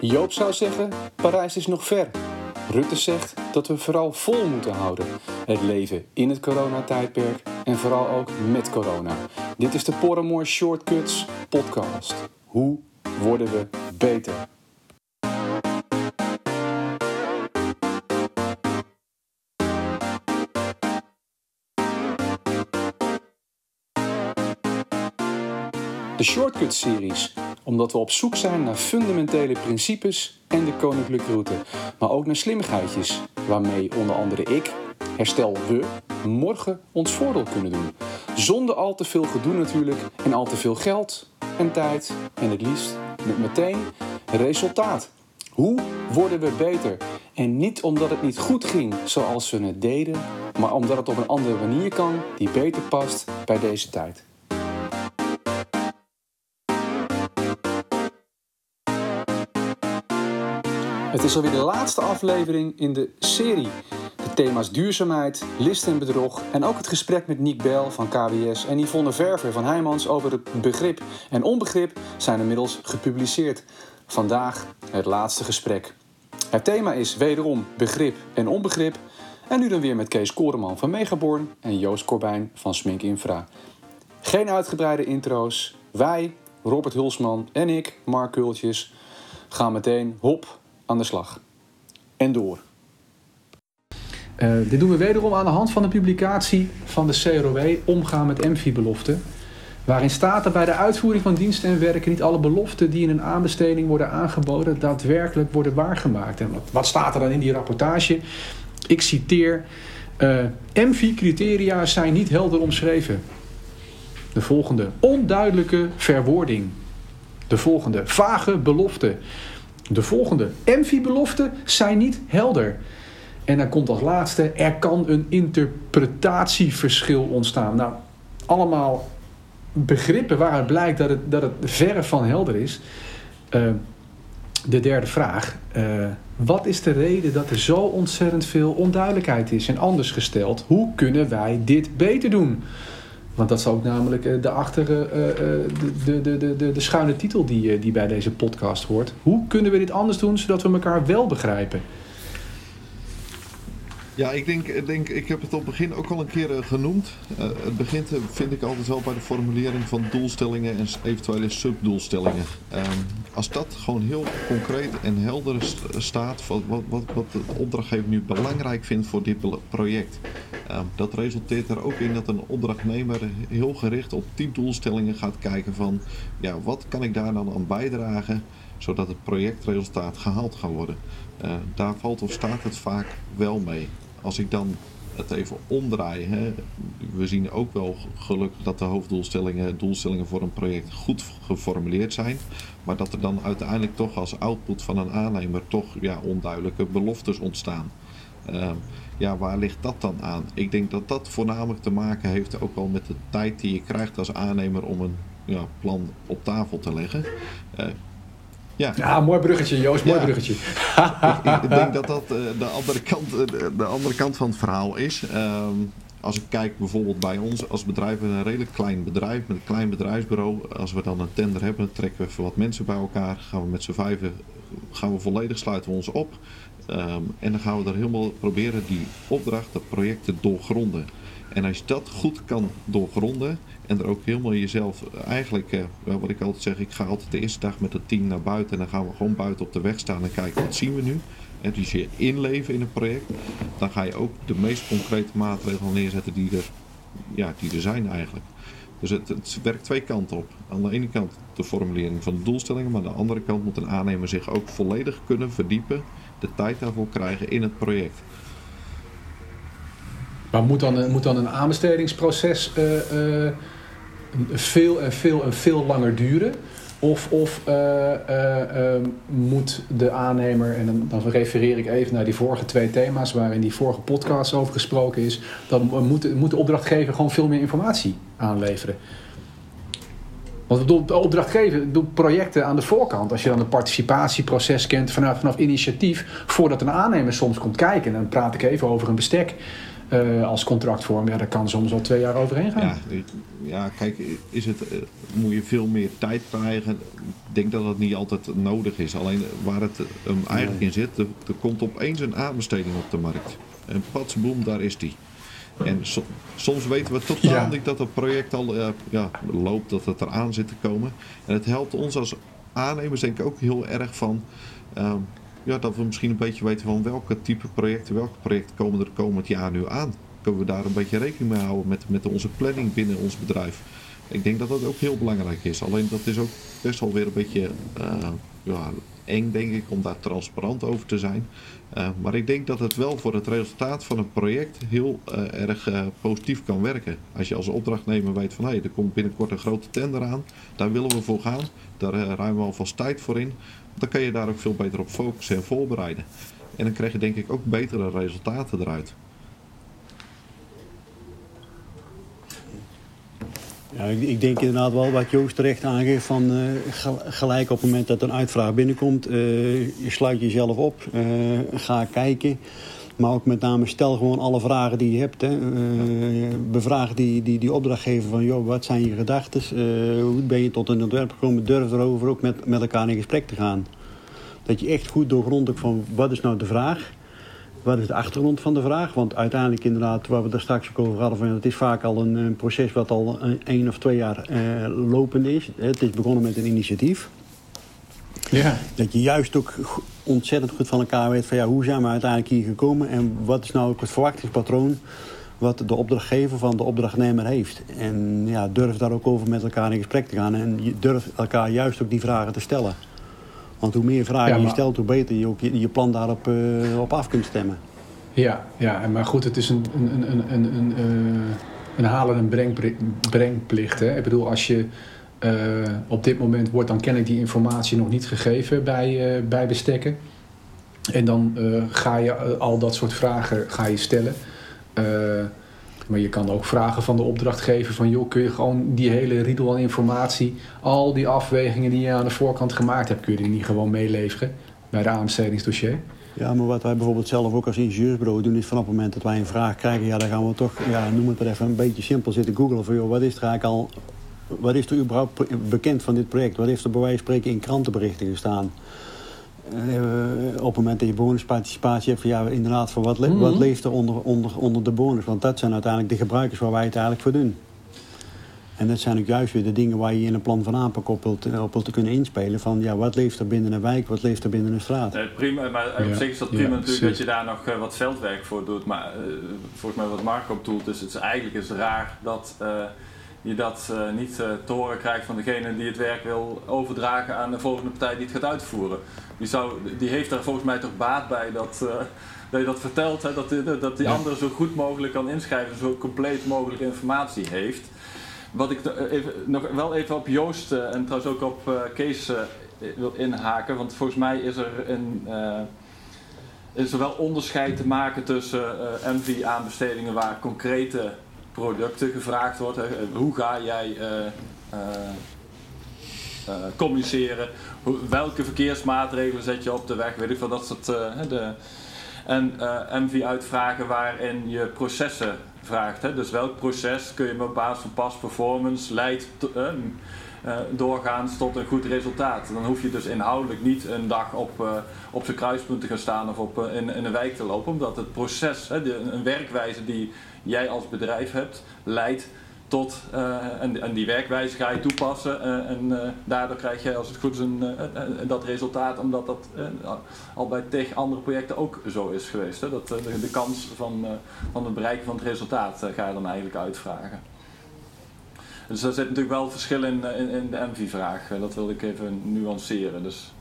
Joop zou zeggen, Parijs is nog ver. Rutte zegt dat we vooral vol moeten houden. Het leven in het coronatijdperk en vooral ook met corona. Dit is de Porremoor Shortcuts podcast. Hoe worden we beter? De Shortcut-series, omdat we op zoek zijn naar fundamentele principes en de koninklijke route, maar ook naar slimmigheidjes, waarmee onder andere ik, herstel we, morgen ons voordeel kunnen doen. Zonder al te veel gedoe natuurlijk en al te veel geld en tijd en het liefst met meteen resultaat. Hoe worden we beter? En niet omdat het niet goed ging zoals we het deden, maar omdat het op een andere manier kan die beter past bij deze tijd. Het is alweer de laatste aflevering in de serie. De thema's duurzaamheid, list en bedrog en ook het gesprek met Nick Bel van KWS en Yvonne Verver van Heijmans over het begrip en onbegrip zijn inmiddels gepubliceerd. Vandaag het laatste gesprek. Het thema is wederom begrip en onbegrip. En nu dan weer met Kees Koreman van Megaborn en Joost Corbijn van Smink Infra. Geen uitgebreide intro's. Wij, Robert Hulsman en ik, Mark Kultjes, gaan meteen hop aan de slag. En door. Uh, dit doen we wederom aan de hand van de publicatie van de CROW Omgaan met MV-beloften. Waarin staat dat bij de uitvoering van diensten en werken niet alle beloften die in een aanbesteding worden aangeboden daadwerkelijk worden waargemaakt. En wat, staat er dan in die rapportage? Ik citeer: uh, MV-criteria zijn niet helder omschreven. De volgende: onduidelijke verwoording. De volgende: vage beloften. De volgende. MV-beloften zijn niet helder. En dan komt als laatste, er kan een interpretatieverschil ontstaan. Nou, allemaal begrippen waaruit blijkt dat het, dat het verre van helder is. Uh, de derde vraag. Uh, wat is de reden dat er zo ontzettend veel onduidelijkheid is? En anders gesteld, hoe kunnen wij dit beter doen? Want dat is ook namelijk eh, de, achter, de, de, de, de, de schuine titel die, die bij deze podcast hoort. Hoe kunnen we dit anders doen zodat we elkaar wel begrijpen? Ja, ik denk, denk, ik heb het op het begin ook al een keer genoemd. Uh, het begint, vind ik altijd wel bij de formulering van doelstellingen en eventuele subdoelstellingen. Um, als dat gewoon heel concreet en helder staat, wat, wat, wat, de opdrachtgever nu belangrijk vindt voor dit project. Um, dat resulteert er ook in dat een opdrachtnemer heel gericht op die doelstellingen gaat kijken van, ja, wat kan ik daar dan aan bijdragen, zodat het projectresultaat gehaald kan worden. Daar valt of staat het vaak wel mee als ik dan het even omdraai. Hè, we zien ook wel gelukkig dat de hoofddoelstellingen, doelstellingen voor een project goed geformuleerd zijn. Maar dat er dan uiteindelijk toch als output van een aannemer toch ja, onduidelijke beloftes ontstaan. Uh, ja, waar ligt dat dan aan? Ik denk dat dat voornamelijk te maken heeft ook wel met de tijd die je krijgt als aannemer om een ja, plan op tafel te leggen. Uh, ja. ja, mooi bruggetje, Joost, mooi bruggetje. ik, ik, denk dat dat uh, de, andere kant, uh, de andere kant van het verhaal is. Um, als ik kijk bijvoorbeeld bij ons als bedrijf, een redelijk klein bedrijf met een klein bedrijfsbureau. Als we dan een tender hebben, trekken we even wat mensen bij elkaar. Gaan we met z'n vijven, gaan we volledig sluiten we ons op. Um, en dan gaan we er helemaal proberen die opdracht, dat project te doorgronden. En als je dat goed kan doorgronden en er ook helemaal jezelf, eh, eigenlijk, eh, wat ik altijd zeg, ik ga altijd de eerste dag met het team naar buiten en dan gaan we gewoon buiten op de weg staan en kijken wat zien we nu. En dus je inleven in een project, dan ga je ook de meest concrete maatregelen neerzetten die er, ja, die er zijn eigenlijk. Dus het, het, werkt twee kanten op. Aan de ene kant de formulering van de doelstellingen, maar aan de andere kant moet een aannemer zich ook volledig kunnen verdiepen, de tijd daarvoor krijgen in het project. Maar moet dan, moet dan een aanbestedingsproces uh, veel en veel en veel langer duren? Of, of uh, moet de aannemer, en dan, refereer ik even naar die vorige twee thema's waarin die vorige podcast over gesproken is, dan moet, moet de opdrachtgever gewoon veel meer informatie aanleveren. Want de opdrachtgever doet projecten aan de voorkant. Als je dan het participatieproces kent vanaf, vanaf initiatief, voordat een aannemer soms komt kijken, en dan praat ik even over een bestek als contractvorm, ja, daar kan soms al twee jaar overheen gaan. Ja, ja kijk, is het, moet je veel meer tijd krijgen. Ik denk dat dat niet altijd nodig is. Alleen waar het um, eigenlijk in zit, er, er komt opeens een aanbesteding op de markt. En patsboom, daar is die. En soms weten we totaal niet dat het project al uh, ja, loopt, dat het eraan zit te komen. En het helpt ons als aannemers denk ik ook heel erg van... Uh, ja, dat we misschien een beetje weten van welke type projecten, welke projecten komen er komend jaar nu aan. Kunnen we daar een beetje rekening mee houden met, met onze planning binnen ons bedrijf. Ik denk dat dat ook heel belangrijk is. Alleen dat is ook best wel weer een beetje uh, ja, eng, denk ik, om daar transparant over te zijn. Uh, maar ik denk dat het wel voor het resultaat van een project heel uh, erg uh, positief kan werken. Als je als opdrachtnemer weet van hey, er komt binnenkort een grote tender aan, daar willen we voor gaan, daar ruimen we alvast tijd voor in. Dan kan je daar ook veel beter op focussen en voorbereiden. En dan krijg je denk ik ook betere resultaten eruit. Ja, ik, ik, denk inderdaad wel wat Joost terecht aangeeft van uh, gelijk op het moment dat een uitvraag binnenkomt, je sluit jezelf op, uh, ga kijken. Maar ook met name stel gewoon alle vragen die je hebt. Hè. bevraag die, die, die opdrachtgever van, joh, wat zijn je gedachten? hoe ben je tot een ontwerp gekomen? Durf erover ook met, met elkaar in gesprek te gaan. Dat je echt goed doorgrondt van, wat is nou de vraag? Wat is de achtergrond van de vraag? Want uiteindelijk inderdaad, waar we daar straks ook over hadden... Van, het is vaak al een, een proces wat al een, één of twee jaar uh, lopend is. Het is begonnen met een initiatief. Ja. Dat je juist ook ontzettend goed van elkaar weet... van ja, hoe zijn we uiteindelijk hier gekomen... en wat is nou ook het verwachtingspatroon... wat de opdrachtgever van de opdrachtnemer heeft. En ja, durf daar ook over met elkaar in gesprek te gaan... en je durft elkaar juist ook die vragen te stellen. Want hoe meer vragen je stelt, hoe beter je ook je, je plan daarop uh, op af kunt stemmen. Ja, ja, maar goed, het is een, een, een, een, een, uh, een halen- en brengplicht. Hè? Ik bedoel, als je uh, op dit moment wordt dan kennelijk die informatie nog niet gegeven bij, bij bestekken. En dan ga je al dat soort vragen ga je stellen. Maar je kan ook vragen van de opdrachtgever van joh, kun je gewoon die hele riedel aan informatie, al die afwegingen die je aan de voorkant gemaakt hebt, kun je die niet gewoon meeleveren bij de aanbestedingsdossier? Ja, maar wat wij bijvoorbeeld zelf ook als ingenieursbureau doen, is vanaf het moment dat wij een vraag krijgen, ja, dan gaan we toch, ja, noem het maar even een beetje simpel zitten googlen van joh, wat is er eigenlijk al, wat is er überhaupt bekend van dit project? Wat heeft er bij wijze van spreken in krantenberichten gestaan? Uh, op het moment dat je bewonersparticipatie hebt, van ja, inderdaad, van wat, le mm -hmm. wat leeft er onder, onder, onder de bewoners? Want dat zijn uiteindelijk de gebruikers waar wij het eigenlijk voor doen. En dat zijn ook juist weer de dingen waar je in een plan van aanpak op wilt, op wilt kunnen inspelen. Van ja, wat leeft er binnen een wijk, wat leeft er binnen een straat. Nee, prima, maar op zich is dat prima ja, natuurlijk dat je daar nog uh, wat veldwerk voor doet. Maar uh, volgens mij wat Mark op doelt, is het is eigenlijk is raar dat je dat uh, niet uh, te horen krijgt van degene die het werk wil overdragen aan de volgende partij die het gaat uitvoeren. Die, zou, die heeft daar volgens mij toch baat bij dat, uh, dat je dat vertelt, hè, dat, die, dat die andere zo goed mogelijk kan inschrijven, zo compleet mogelijk informatie heeft. Wat ik even, nog wel even op Joost en trouwens ook op Kees wil inhaken, want volgens mij is er een is er wel onderscheid te maken tussen uh, MV-aanbestedingen waar concrete producten gevraagd wordt. Hoe ga jij uh, uh, communiceren? Hoe, welke verkeersmaatregelen zet je op de weg? Weet ik veel, dat soort. de, en MV-uitvragen waarin je processen vraagt. Hè? Dus welk proces kun je op basis van past performance leidt uh, doorgaans tot een goed resultaat. Dan hoef je dus inhoudelijk niet een dag op, op zijn kruispunt te gaan staan of op, in, in, een wijk te lopen, omdat het proces, de, een werkwijze die jij als bedrijf hebt, leidt tot, en, en, die werkwijze ga je toepassen en daardoor krijg je als het goed is een, dat resultaat, omdat dat al bij tegen andere projecten ook zo is geweest. Hè? Dat, de, kans van, van het bereiken van het resultaat ga je dan eigenlijk uitvragen. Dus daar zit natuurlijk wel verschil in, eh, in, in de MV-vraag. Eh, dat wil ik even nuanceren. Dus.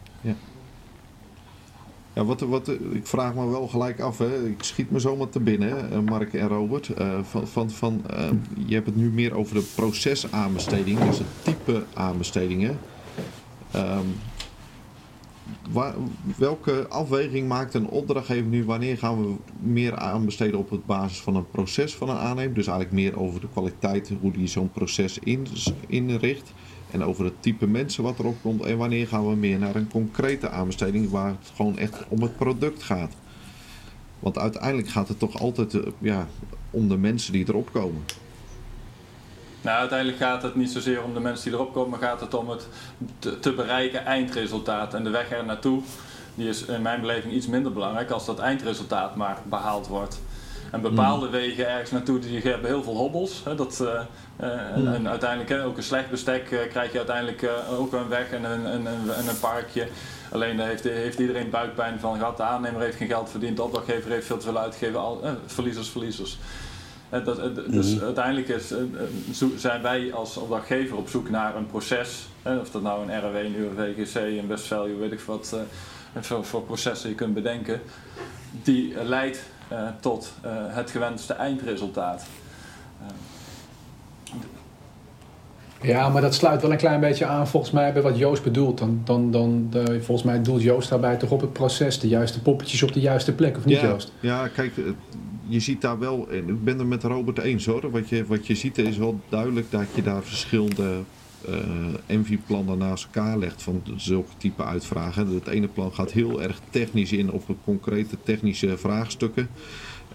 Ja. Wat, wat, ik vraag me wel gelijk af, hè. ik schiet me zomaar te binnen, Mark en Robert. Uh, van, van, van, uh, je hebt het nu meer over de procesaanbesteding, dus het type aanbestedingen. Um, welke afweging maakt een opdrachtgever nu? Wanneer gaan we meer aanbesteden op het basis van een proces van een aannemer? Dus eigenlijk meer over de kwaliteit, hoe die zo'n proces in, inricht. En over het type mensen wat erop komt. En wanneer gaan we meer naar een concrete aanbesteding waar het gewoon echt om het product gaat? Want uiteindelijk gaat het toch altijd ja, om de mensen die erop komen. Nou, uiteindelijk gaat het niet zozeer om de mensen die erop komen, maar gaat het om het te, te bereiken eindresultaat. En de weg er naartoe, die is in mijn beleving iets minder belangrijk als dat eindresultaat maar behaald wordt. En bepaalde hmm. wegen ergens naartoe, die hebben heel veel hobbels. Hè, dat, uh, uh, en, uiteindelijk hè, ook een slecht bestek uh, krijg je uiteindelijk ook een weg en een, een, een, een parkje. Alleen heeft, heeft iedereen buikpijn van gehad. De aannemer heeft geen geld verdiend, de opdrachtgever heeft veel te veel uitgegeven. Al, verliezers, verliezers. Dat, dus mm uiteindelijk is, zijn wij als opdrachtgever op zoek naar een proces. Of dat nou een RW, een UWGC, een Best Value, weet ik wat voor, voor processen je kunt bedenken. Die leidt tot uh, het gewenste eindresultaat. Ja, maar dat sluit wel een klein beetje aan volgens mij bij wat Joost bedoelt. Dan, dan, dan, de, volgens mij doelt Joost daarbij toch op het proces, de juiste poppetjes op de juiste plek, of niet ja, Joost? Ja, kijk, je ziet daar wel, en ik ben er met Robert eens hoor, wat je, wat je ziet is wel duidelijk dat je daar verschillende uh, MV-plannen naast elkaar legt van zulke type uitvragen. Het ene plan gaat heel erg technisch in op concrete technische vraagstukken.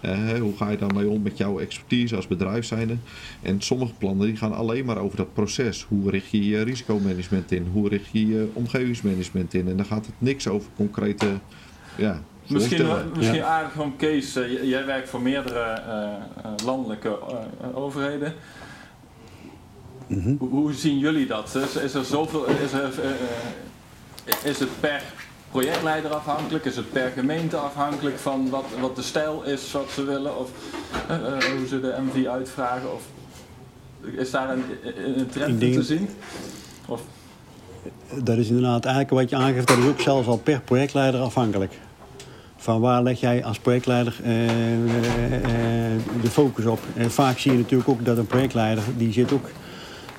Uh, hoe ga je daarmee om met jouw expertise als bedrijf zijnde? En sommige plannen die gaan alleen maar over dat proces. Hoe richt je je risicomanagement in? Hoe richt je je omgevingsmanagement in? En dan gaat het niks over concrete ja, Misschien, misschien ja. aardig van Kees, uh, jij werkt voor meerdere uh, landelijke overheden. Mhm. hoe, zien jullie dat? Is, is er zoveel, is, er, uh, is het per projectleider afhankelijk? Is het per gemeente afhankelijk van wat, wat de stijl is wat ze willen? Of uh, hoe ze de MV uitvragen? Of is daar een, een trend denk, te zien? Of? Dat is inderdaad eigenlijk wat je aangeeft, dat is ook zelfs al per projectleider afhankelijk. Van waar leg jij als projectleider uh, de focus op? vaak zie je natuurlijk ook dat een projectleider, die zit ook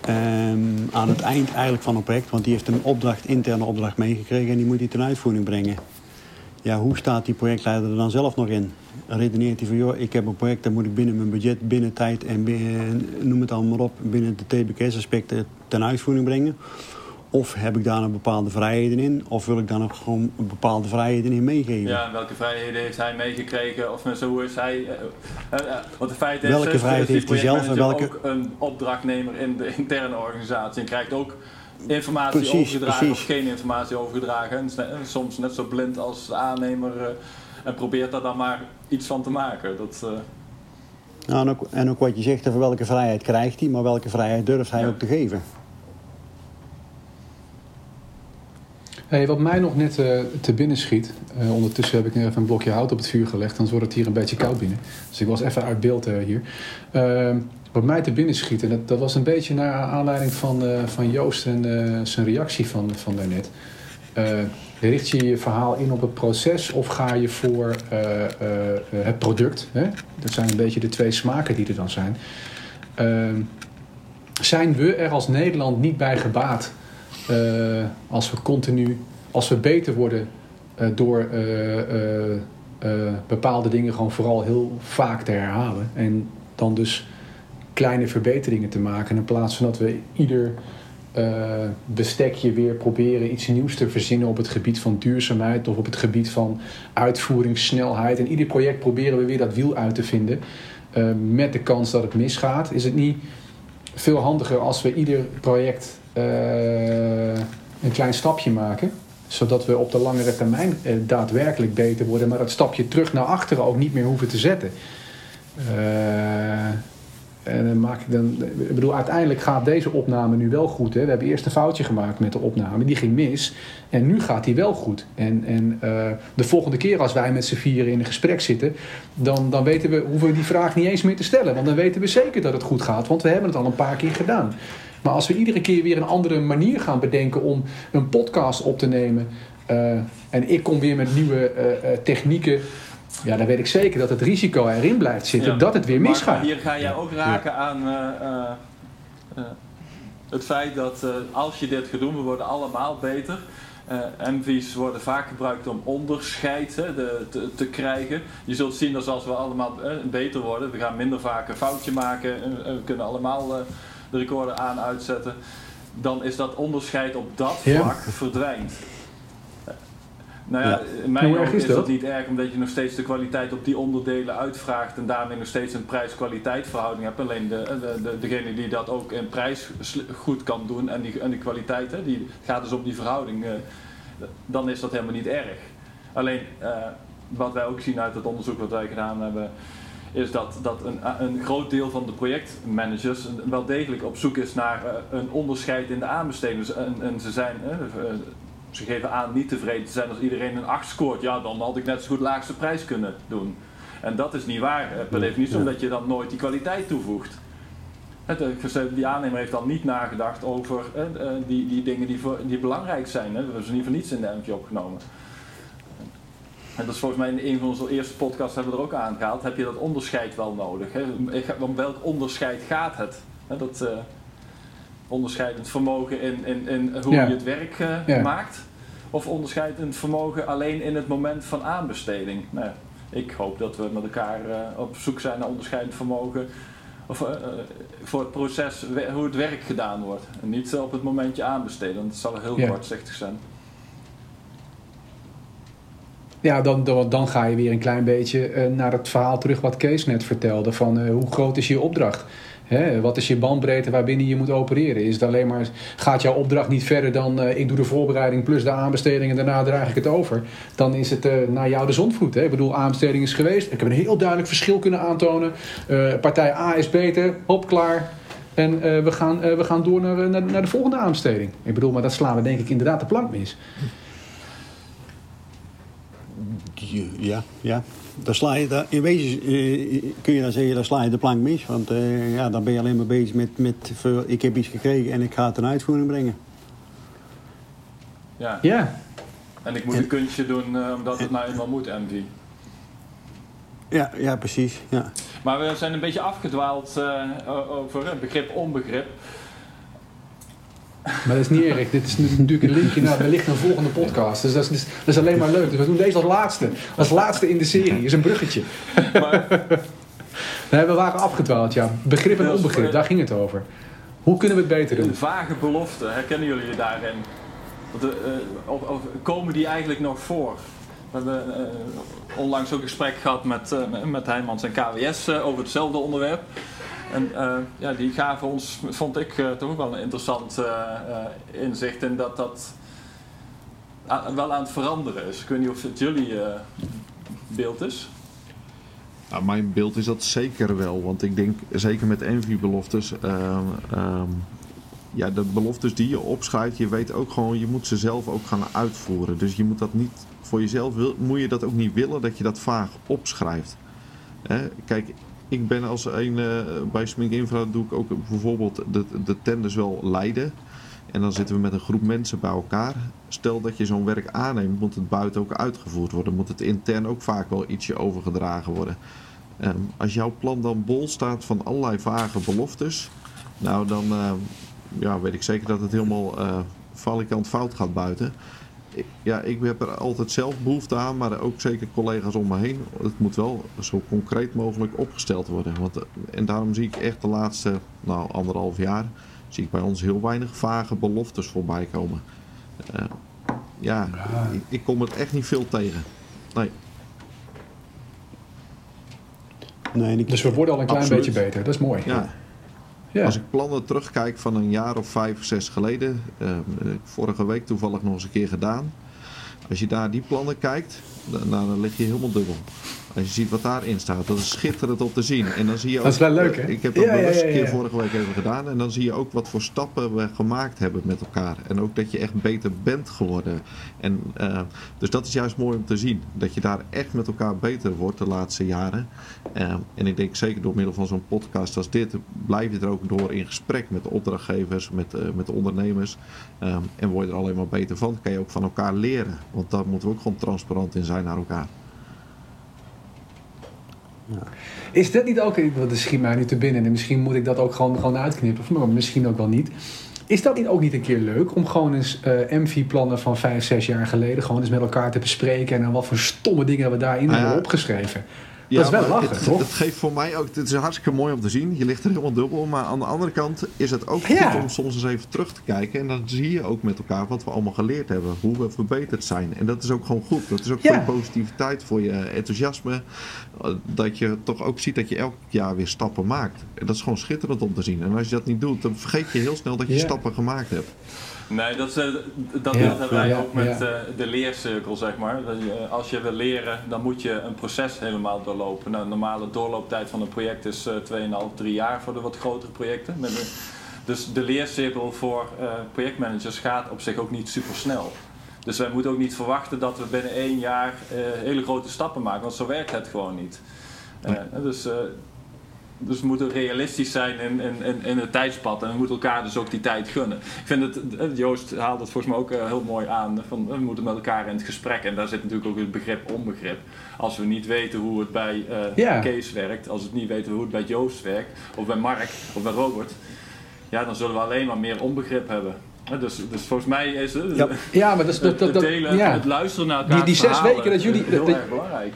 Um, aan het eind eigenlijk van een project, want die heeft een opdracht, interne opdracht meegekregen en die moet die ten uitvoering brengen. Ja, hoe staat die projectleider er dan zelf nog in? Redeneert hij van, joh, ik heb een project, daar moet ik binnen mijn budget, binnen tijd en noem het allemaal op, binnen de TBKS-aspecten ten uitvoering brengen? Of heb ik daar een bepaalde vrijheden in? Of wil ik daar nog gewoon bepaalde vrijheden in meegeven? Ja, en welke vrijheden heeft hij meegekregen? Of zo hoe is hij... Uh, uh, want de feit is... Welke vrijheid heeft hij zelf en welke... ook een opdrachtnemer in de interne organisatie. En krijgt ook informatie precies, overgedragen precies. of geen informatie overgedragen. En soms net zo blind als de aannemer. en probeert daar dan maar iets van te maken. Dat... Nou, en, ook, en ook wat je zegt over welke vrijheid krijgt hij, maar welke vrijheid durft hij ook te geven. Wat mij nog net uh, te binnen schiet. Uh, ondertussen heb ik even een blokje hout op het vuur gelegd. Dan wordt het hier een beetje koud binnen. Dus ik was even uit beeld uh, hier. Ehm, wat mij te binnen schiet, en dat, dat was een beetje naar aanleiding van, van Joost en zijn reactie van, van daarnet. richt je je verhaal in op het proces of ga je voor het product? Hè? Dat zijn een beetje de twee smaken die er dan zijn. Ehm, zijn we er als Nederland niet bij gebaat uh, als we continu, als we beter worden uh, door uh, bepaalde dingen gewoon vooral heel vaak te herhalen. En dan dus kleine verbeteringen te maken. In plaats van dat we ieder bestekje weer proberen iets nieuws te verzinnen op het gebied van duurzaamheid of op het gebied van uitvoeringssnelheid. En ieder project proberen we weer dat wiel uit te vinden. met de kans dat het misgaat. Is het niet veel handiger als we ieder project een klein stapje maken. Zodat we op de langere termijn uh, daadwerkelijk beter worden, maar dat stapje terug naar achteren ook niet meer hoeven te zetten. Uh, en dan maak ik dan. Ik bedoel, uiteindelijk gaat deze opname nu wel goed. Hè? We hebben eerst een foutje gemaakt met de opname, die ging mis. En nu gaat die wel goed. En, en uh, de volgende keer als wij met z'n vieren in een gesprek zitten, dan, dan weten we, hoeven we die vraag niet eens meer te stellen. Want dan weten we zeker dat het goed gaat, want we hebben het al een paar keer gedaan. Maar als we iedere keer weer een andere manier gaan bedenken om een podcast op te nemen. Uh, en ik kom weer met nieuwe uh, technieken. Ja, dan weet ik zeker dat het risico erin blijft zitten dat het weer misgaat. Hier ga jij ook raken aan het feit dat als je dit gaat doen, we worden allemaal beter. Uh, MV's worden vaak gebruikt om onderscheid hè, de, te, te, krijgen. Je zult zien dat als we allemaal uh, beter worden, we gaan minder vaak een foutje maken. Uh, we kunnen allemaal de recorder aan uitzetten, dan is dat onderscheid op dat vlak verdwijnt. Nou ja, Ja. in mijn ogen is dat dat? niet erg, omdat je nog steeds de kwaliteit op die onderdelen uitvraagt en daarmee nog steeds een prijs-kwaliteit verhouding hebt. Alleen de, de, de, degene die dat ook in prijs goed kan doen en die, en die kwaliteit, hè, die gaat dus om die verhouding, eh, dan is dat helemaal niet erg. Alleen eh, wat wij ook zien uit het onderzoek wat wij gedaan hebben, is dat, dat een, een groot deel van de projectmanagers wel degelijk op zoek is naar eh, een onderscheid in de aanbesteding. Dus, en, en ze zijn, eh, eh, ze geven aan niet tevreden te zijn als iedereen een 8 scoort. Ja, dan had ik net zo goed laagste prijs kunnen doen. En dat is niet waar, per definitie, omdat je dan nooit die kwaliteit toevoegt. Die aannemer heeft dan niet nagedacht over die, die dingen die, voor, die belangrijk zijn. Dat hebben ze niet voor niets in de MV opgenomen. En dat is volgens mij in een van onze eerste podcasts hebben we er ook aangehaald. Heb je dat onderscheid wel nodig? Hè? Om welk onderscheid gaat het? Hè, dat eh, onderscheidend vermogen in, in, in hoe Ja. je het werk eh, Ja. maakt? Of onderscheidend vermogen alleen in het moment van aanbesteding? Nou, ik hoop dat we met elkaar eh, op zoek zijn naar onderscheidend vermogen. Of, voor het proces, hoe het werk gedaan wordt. En niet op het momentje aanbesteden, want dat zal heel Ja. kortzichtig zijn. Ja, dan, dan, dan ga je weer een klein beetje eh, naar het verhaal terug wat Kees net vertelde. Van eh, hoe groot is je opdracht? Wat is je bandbreedte waarbinnen je moet opereren? Is het alleen maar, gaat jouw opdracht niet verder dan eh, ik doe de voorbereiding plus de aanbesteding en daarna draag ik het over? Dan is het naar jou de zondvloed. Hè? Ik bedoel, aanbesteding is geweest. Ik heb een heel duidelijk verschil kunnen aantonen. Partij A is beter, hop, klaar. En we, gaan, we gaan door naar, naar, naar de volgende aanbesteding. Ik bedoel, maar dat slaan we denk ik inderdaad de plank mis. Ja, ja. Dan sla je daar, in wezen eh, kun je dan zeggen, dan sla je de plank mis. Want eh, ja, dan ben je alleen maar bezig met, met ik heb iets gekregen en ik ga het ten uitvoering brengen. Ja. Ja, En ik moet een kunstje doen eh, omdat het nou eenmaal moet, MV. Ja, ja precies. Ja. Maar we zijn een beetje afgedwaald eh, over het begrip onbegrip. Maar dat is niet erg. Dit is natuurlijk een linkje naar wellicht een volgende podcast. Dus dat is, dat is alleen maar leuk. Dus we doen deze als laatste. Als laatste in de serie. is een bruggetje. Maar Nee, we waren afgedwaald, ja. Begrip en onbegrip, daar ging het over. Hoe kunnen we het beter doen? een vage belofte, herkennen jullie je daarin? Want, eh, eh, of, of komen die eigenlijk nog voor? We hebben eh, onlangs ook een gesprek gehad met, eh, met Heijmans en KWS over hetzelfde onderwerp. En eh, ja, die gaven ons, vond ik, eh, toch ook wel een interessant eh, inzicht in dat dat wel aan het veranderen is. Ik weet niet of het jullie beeld is. Nou, mijn beeld is dat zeker wel. Want ik denk, zeker met Envy-beloftes... ehm, ehm, ja, de beloftes die je opschrijft, je weet ook gewoon... je moet ze zelf ook gaan uitvoeren. Dus je moet dat niet... voor jezelf wil, moet je dat ook niet willen dat je dat vaag opschrijft. Kijk, ik ben als een... eh, bij Smink Infra doe ik ook bijvoorbeeld de, de tenders wel leiden... En dan zitten we met een groep mensen bij elkaar. Stel dat je zo'n werk aanneemt, moet het buiten ook uitgevoerd worden. Moet het intern ook vaak wel ietsje overgedragen worden. Ehm, als jouw plan dan bol staat van allerlei vage beloftes, nou dan ehm, ja, weet ik zeker dat het helemaal eh valikant fout gaat buiten. Ik- Ja, ik heb er altijd zelf behoefte aan, maar ook zeker collega's om me heen. Het moet wel zo concreet mogelijk opgesteld worden. Want, eh, en daarom zie ik echt de laatste nou, anderhalf jaar zie ik bij ons heel weinig vage beloftes voorbij komen. Eh, ja, ik, ik kom er echt niet veel tegen. Nee. Nee, ik, Dus we worden al een klein Absoluut. beetje beter. Dat is mooi. Ja, Als ik plannen terugkijk van een jaar of vijf, zes geleden, eh, vorige week toevallig nog eens een keer gedaan. Als je daar die plannen kijkt, dan, dan lig je helemaal dubbel. Als je ziet wat daarin staat, dat is schitterend om te zien. En dan zie je ook, Dat is wel leuk, hè? Ik heb dat Ja, ja, bewust ja, een keer vorige week even gedaan. En dan zie je ook wat voor stappen we gemaakt hebben met elkaar. En ook dat je echt beter bent geworden. En, eh, dus dat is juist mooi om te zien. Dat je daar echt met elkaar beter wordt de laatste jaren. Eh, en ik denk zeker door middel van zo'n podcast als dit... blijf je er ook door in gesprek met de opdrachtgevers, met, eh, met de ondernemers. En word je er alleen maar beter van. Kan je ook van elkaar leren. Want daar moeten we ook gewoon transparant in zijn naar elkaar. Is dat niet ook, dat schiet mij nu te binnen en misschien moet ik dat ook gewoon, gewoon uitknippen, maar misschien ook wel niet. Is dat niet ook niet een keer leuk om gewoon eens eh MV-plannen van vijf, zes jaar geleden gewoon eens met elkaar te bespreken en dan wat voor stomme dingen we daarin Ah, ja. hebben opgeschreven? Dat is wel lachen, het, toch? Het geeft voor mij ook, het is hartstikke mooi om te zien. Je ligt er helemaal dubbel. Maar aan de andere kant is het ook Ja. goed om soms eens even terug te kijken. En dan zie je ook met elkaar wat we allemaal geleerd hebben. Hoe we verbeterd zijn. En dat is ook gewoon goed. Dat is ook Ja. voor je positiviteit, voor je enthousiasme. eh, Dat je toch ook ziet dat je elk jaar weer stappen maakt. En dat is gewoon schitterend om te zien. En als je dat niet doet, dan vergeet je heel snel dat je Ja. stappen gemaakt hebt. Nee, dat, eh, dat Ja, hebben wij ja, ook met ja. eh, de leercirkel, zeg maar. Dat je, eh, als je wil leren, dan moet je een proces helemaal doorlopen. Nou, de normale doorlooptijd van een project is eh 2,5, 3 jaar voor de wat grotere projecten. Dus de leercirkel voor projectmanagers gaat op zich ook niet super snel. Dus wij moeten ook niet verwachten dat we binnen één jaar hele grote stappen maken, want zo werkt het gewoon niet. Dus, dus we moeten realistisch zijn in, in, in, in het tijdspad en we moeten elkaar dus ook die tijd gunnen. Ik vind het, eh, Joost haalt het volgens mij ook eh, heel mooi aan, van, we moeten met elkaar in het gesprek en daar zit natuurlijk ook het begrip onbegrip. Als we niet weten hoe het bij eh. Kees werkt, als we niet weten hoe het bij Joost werkt, of bij Mark, of bij Robert, ja, dan zullen we alleen maar meer onbegrip hebben. Eh, Dus, dus volgens mij is het, Ja. Ja, maar dat is... Dat, het, dat, het dat, delen, ja. het luisteren naar elkaar. Die- die zes weken dat jullie- heel dat- erg belangrijk.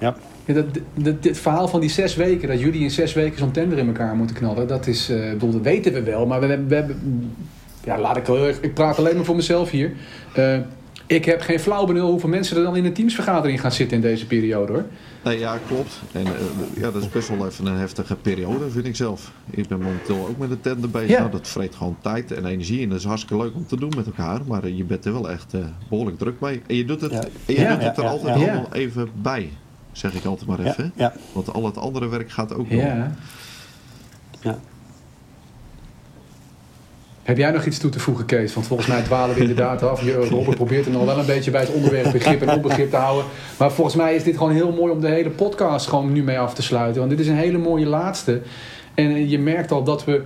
Ja. Ja, dat, dat, dit verhaal van die zes weken, dat jullie in zes weken zo'n tender in elkaar moeten knallen, dat is, eh, bedoel, dat weten we wel, maar we, hebben- we hebben, ja, laat ik heel erg, ik praat alleen maar voor mezelf hier. Eh, ik heb geen flauw benul hoeveel mensen er dan in een teamsvergadering gaan zitten in deze periode hoor. Nee, ja, klopt. En eh, ja, dat is best wel even een heftige periode, vind ik zelf. Ik ben momenteel ook met de tender bezig. Ja. Nou, dat vreet gewoon tijd en energie. En dat is hartstikke leuk om te doen met elkaar. Maar je bent er wel echt eh, behoorlijk druk mee. En je doet het, Ja. en je Ja, doet het er ja, altijd ja. allemaal even bij. Zeg ik altijd maar even. ja, Want al het andere werk gaat ook door. Ja. ja. Heb jij nog iets toe te voegen, Kees? Want volgens mij dwalen we inderdaad af. Je, Robert probeert er nog wel een beetje bij het onderwerp begrip en onbegrip te houden. Maar volgens mij is dit gewoon heel mooi om de hele podcast gewoon nu mee af te sluiten. Want dit is een hele mooie laatste. En eh, je merkt al dat we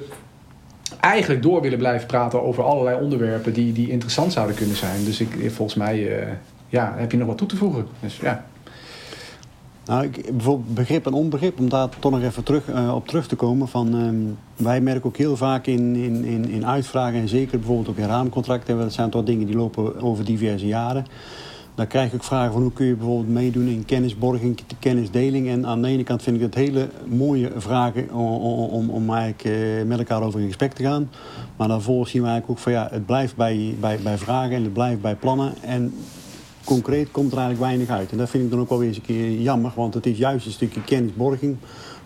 eigenlijk door willen blijven praten over allerlei onderwerpen die, die interessant zouden kunnen zijn. Dus ik, volgens mij eh, ja, heb je nog wat toe te voegen. Dus ja. Nou, ik, bijvoorbeeld begrip en onbegrip, om daar toch nog even terug, eh, op terug te komen. Van, ehm, wij merken ook heel vaak in, in, in, in uitvragen, en zeker bijvoorbeeld ook in raamcontracten, dat zijn toch dingen die lopen over diverse jaren. Dan krijg ik vragen van hoe kun je bijvoorbeeld meedoen in kennisborging, kennisdeling. En aan de ene kant vind ik het hele mooie vragen om, om, om eh, met elkaar over in gesprek te gaan. Maar vervolgens zien we eigenlijk ook van ja, het blijft bij, bij, bij vragen en het blijft bij plannen. En concreet komt er eigenlijk weinig uit. En dat vind ik dan ook wel eens een keer jammer, want het is juist een stukje kennisborging,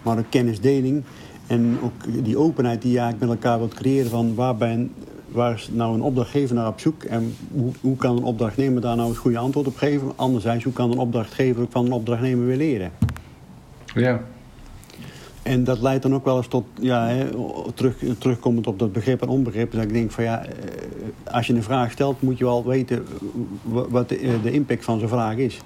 maar ook kennisdeling. En ook die openheid die je eigenlijk met elkaar wilt creëren van waar, ben, waar is nou een opdrachtgever naar op zoek en hoe, hoe kan een opdrachtnemer daar nou het goede antwoord op geven. Anderzijds, hoe kan een opdrachtgever ook van een opdrachtnemer weer leren. ja. En dat leidt dan ook wel eens tot, ja, hè, terug, terugkomend op dat begrip en onbegrip. Dat ik denk van ja, eh, als je een vraag stelt, moet je wel weten wa- wat de, eh, de impact van zo'n vraag is.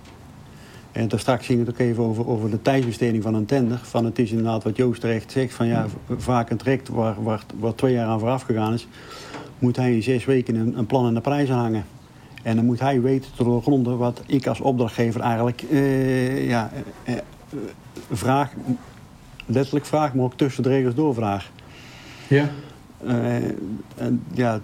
En daar straks ging het ook even over, over de tijdsbesteding van een tender. Van het is inderdaad wat Joost terecht zegt, van ja, vaak een traject waar, waar, twee jaar aan vooraf gegaan is, moet hij in zes weken een, plan en de prijs hangen. En dan moet hij weten te doorgronden wat ik als opdrachtgever eigenlijk eh, ja, eh, vraag, letterlijk vraag, maar ook tussen de regels doorvraag. Ja. Eh, en ja,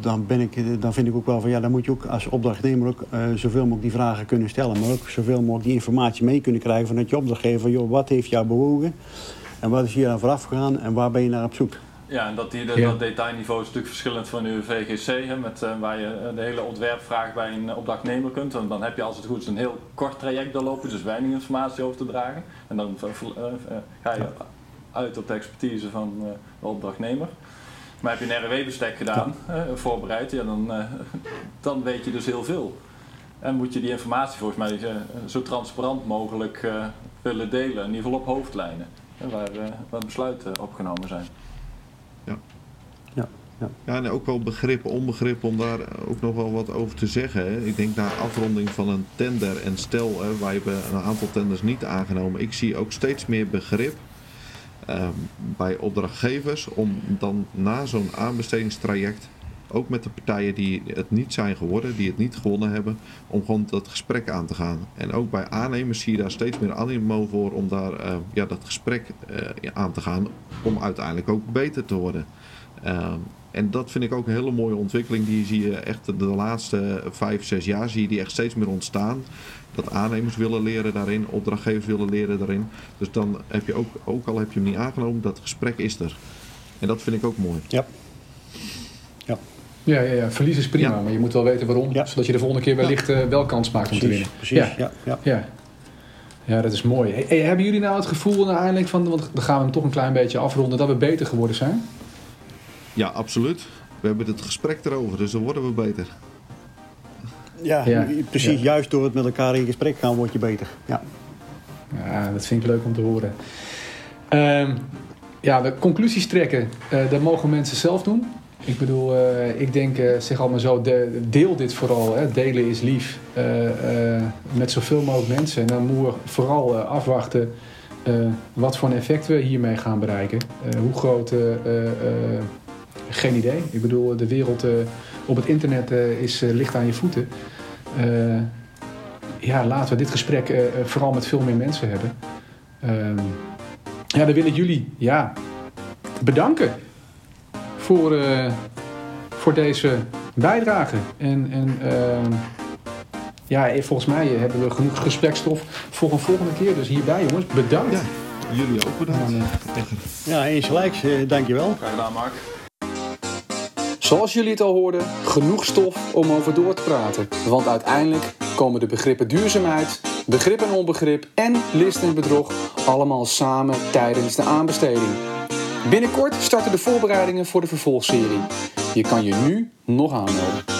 dan, ben ik, dan vind ik ook wel van ja, dan moet je ook als opdrachtnemer ook eh, zoveel mogelijk die vragen kunnen stellen. Maar ook zoveel mogelijk die informatie mee kunnen krijgen vanuit je opdrachtgever. Joh, wat heeft jou bewogen? En wat is hier aan vooraf gegaan en waar ben je naar op zoek? Ja, en dat, die, dat, Ja. dat detailniveau is natuurlijk verschillend van uw VGC, hè, met, eh, waar je eh, de hele ontwerpvraag bij een opdrachtnemer kunt. En dan heb je als het goed is een heel kort traject doorlopen, dus weinig informatie over te dragen. En dan eh, ga je uit op de expertise van de opdrachtnemer. Maar heb je een RW-bestek gedaan, voorbereid, ja, dan, dan weet je dus heel veel. En moet je die informatie volgens mij zo transparant mogelijk willen delen, in ieder geval op hoofdlijnen, waar, waar besluiten opgenomen zijn. Ja, en ook wel begrip, onbegrip om daar ook nog wel wat over te zeggen. Ik denk na afronding van een tender en stel, wij hebben een aantal tenders niet aangenomen. Ik zie ook steeds meer begrip ehm, bij opdrachtgevers om dan na zo'n aanbestedingstraject, ook met de partijen die het niet zijn geworden, die het niet gewonnen hebben, om gewoon dat gesprek aan te gaan. En ook bij aannemers zie je daar steeds meer animo voor om daar eh, ja, dat gesprek eh, aan te gaan, om uiteindelijk ook beter te worden. En dat vind ik ook een hele mooie ontwikkeling. Die zie je echt de laatste vijf, zes jaar zie je die echt steeds meer ontstaan. Dat aannemers willen leren daarin, opdrachtgevers willen leren daarin. Dus dan heb je ook, ook al heb je hem niet aangenomen, dat gesprek is er. En dat vind ik ook mooi. Ja. Ja. Ja, ja, ja. verlies is prima, Ja. maar je moet wel weten waarom. Ja. Zodat je de volgende keer wellicht eh, wel kans maakt om te winnen. Precies. Ja. Ja. Ja. Ja. ja, dat is mooi. Hey, hebben jullie nou het gevoel nou eindelijk van, want dan gaan we hem toch een klein beetje afronden, dat we beter geworden zijn? Ja, absoluut. We hebben het gesprek erover, dus dan worden we beter. Ja, Ja. precies. Ja. Juist door het met elkaar in gesprek gaan, word je beter. Ja. Ja, dat vind ik leuk om te horen. Ehm, ja, de conclusies trekken, eh, dat mogen mensen zelf doen. Ik bedoel, eh, ik denk, eh, zeg allemaal zo, de, deel dit vooral. Hè. Delen is lief. eh, eh, met zoveel mogelijk mensen. En dan moeten we vooral afwachten eh, wat voor een effect we hiermee gaan bereiken. Eh, hoe groot, eh, eh, eh, geen idee. Ik bedoel, de wereld eh, op het internet eh, is, eh, ligt aan je voeten. Eh, ja, laten we dit gesprek eh, eh, vooral met veel meer mensen hebben. Ehm, ja, dan wil ik jullie ja, bedanken voor, eh, voor deze bijdrage. En, en ehm, ja, volgens mij hebben we genoeg gesprekstof voor een volgende keer. Dus hierbij jongens, bedankt. Ja, jullie ook bedankt. Ja, eens gelijks. eh, dankjewel. Graag gedaan, Mark. Zoals jullie het al hoorden, genoeg stof om over door te praten. Want uiteindelijk komen de begrippen duurzaamheid, begrip en onbegrip en list en bedrog allemaal samen tijdens de aanbesteding. Binnenkort starten de voorbereidingen voor de vervolgserie. Je kan je nu nog aanmelden.